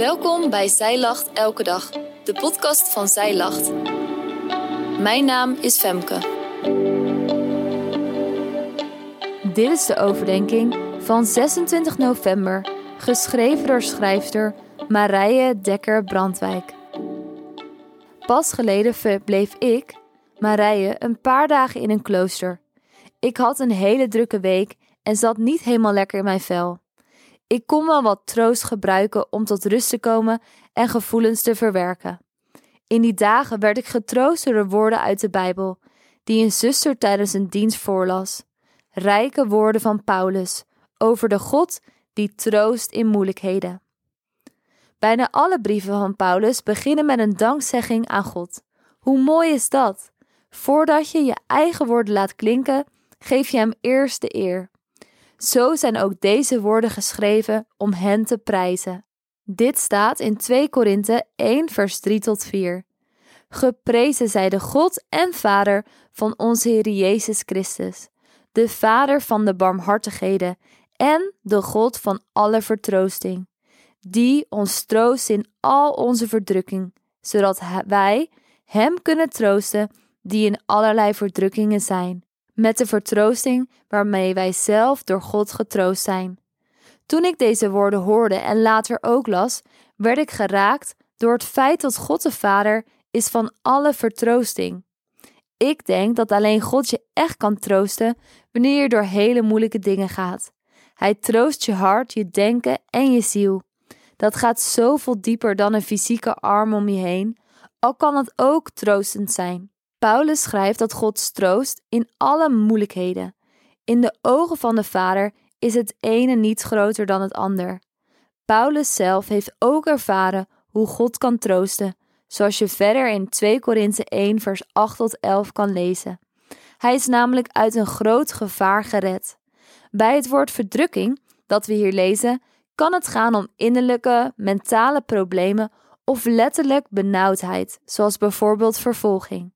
Welkom bij Zij Lacht Elke Dag, de podcast van Zij Lacht. Mijn naam is Femke. Dit is de overdenking van 26 november, geschreven door schrijfster Marije Dekker-Brandwijk. Pas geleden verbleef ik, Marije, een paar dagen in een klooster. Ik had een hele drukke week en zat niet helemaal lekker in mijn vel. Ik kon wel wat troost gebruiken om tot rust te komen en gevoelens te verwerken. In die dagen werd ik getroost door de woorden uit de Bijbel, die een zuster tijdens een dienst voorlas. Rijke woorden van Paulus over de God die troost in moeilijkheden. Bijna alle brieven van Paulus beginnen met een dankzegging aan God. Hoe mooi is dat? Voordat je je eigen woorden laat klinken, geef je hem eerst de eer. Zo zijn ook deze woorden geschreven om hen te prijzen. Dit staat in 2 Korinthe 1 vers 3 tot 4. Geprezen zij de God en Vader van onze Heer Jezus Christus, de Vader van de barmhartigheden en de God van alle vertroosting, die ons troost in al onze verdrukking, zodat wij Hem kunnen troosten die in allerlei verdrukkingen zijn met de vertroosting waarmee wij zelf door God getroost zijn. Toen ik deze woorden hoorde en later ook las, werd ik geraakt door het feit dat God de Vader is van alle vertroosting. Ik denk dat alleen God je echt kan troosten wanneer je door hele moeilijke dingen gaat. Hij troost je hart, je denken en je ziel. Dat gaat zoveel dieper dan een fysieke arm om je heen, al kan het ook troostend zijn. Paulus schrijft dat God troost in alle moeilijkheden. In de ogen van de Vader is het ene niet groter dan het ander. Paulus zelf heeft ook ervaren hoe God kan troosten, zoals je verder in 2 Korinthe 1 vers 8 tot 11 kan lezen. Hij is namelijk uit een groot gevaar gered. Bij het woord verdrukking, dat we hier lezen, kan het gaan om innerlijke, mentale problemen of letterlijk benauwdheid, zoals bijvoorbeeld vervolging.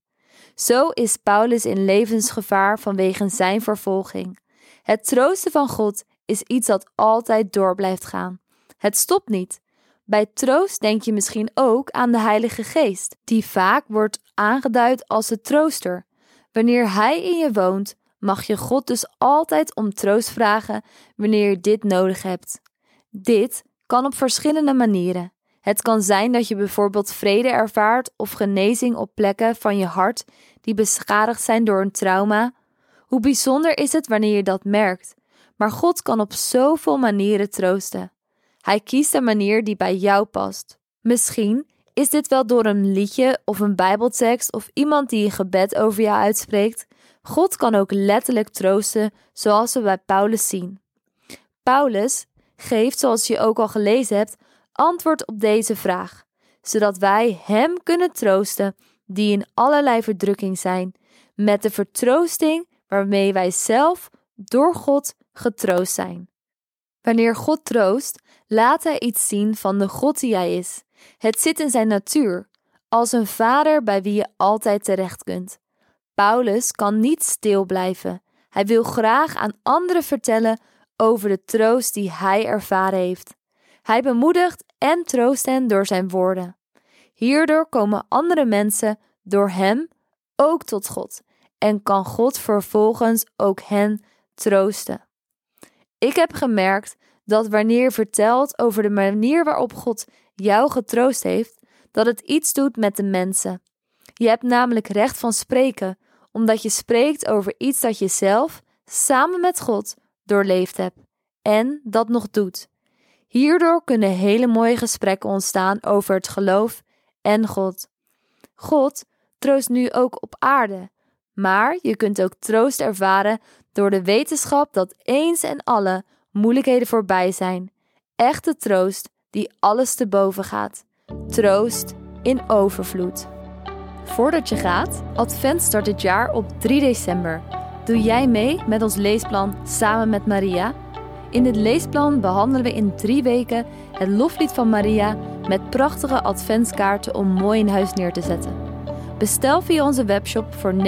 Zo is Paulus in levensgevaar vanwege zijn vervolging. Het troosten van God is iets dat altijd door blijft gaan. Het stopt niet. Bij troost denk je misschien ook aan de Heilige Geest, die vaak wordt aangeduid als de trooster. Wanneer Hij in je woont, mag je God dus altijd om troost vragen wanneer je dit nodig hebt. Dit kan op verschillende manieren. Het kan zijn dat je bijvoorbeeld vrede ervaart of genezing op plekken van je hart die beschadigd zijn door een trauma. Hoe bijzonder is het wanneer je dat merkt? Maar God kan op zoveel manieren troosten. Hij kiest een manier die bij jou past. Misschien is dit wel door een liedje of een Bijbeltekst of iemand die een gebed over jou uitspreekt. God kan ook letterlijk troosten, zoals we bij Paulus zien. Paulus geeft, zoals je ook al gelezen hebt, antwoord op deze vraag, zodat wij Hem kunnen troosten die in allerlei verdrukking zijn, met de vertroosting waarmee wij zelf door God getroost zijn. Wanneer God troost, laat Hij iets zien van de God die Hij is. Het zit in Zijn natuur, als een vader bij wie je altijd terecht kunt. Paulus kan niet stil blijven. Hij wil graag aan anderen vertellen over de troost die hij ervaren heeft. Hij bemoedigt en troost hen door zijn woorden. Hierdoor komen andere mensen door hem ook tot God en kan God vervolgens ook hen troosten. Ik heb gemerkt dat wanneer je vertelt over de manier waarop God jou getroost heeft, dat het iets doet met de mensen. Je hebt namelijk recht van spreken, omdat je spreekt over iets dat je zelf samen met God doorleefd hebt en dat nog doet. Hierdoor kunnen hele mooie gesprekken ontstaan over het geloof en God. God troost nu ook op aarde, maar je kunt ook troost ervaren door de wetenschap dat eens en alle moeilijkheden voorbij zijn. Echte troost die alles te boven gaat. Troost in overvloed. Voordat je gaat, Advent start dit jaar op 3 december. Doe jij mee met ons leesplan Samen met Maria? In dit leesplan behandelen we in drie weken het loflied van Maria met prachtige adventskaarten om mooi in huis neer te zetten. Bestel via onze webshop voor 9,95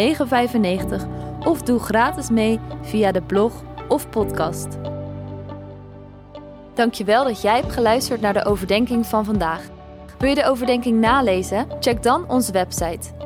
of doe gratis mee via de blog of podcast. Dankjewel dat jij hebt geluisterd naar de overdenking van vandaag. Wil je de overdenking nalezen? Check dan onze website.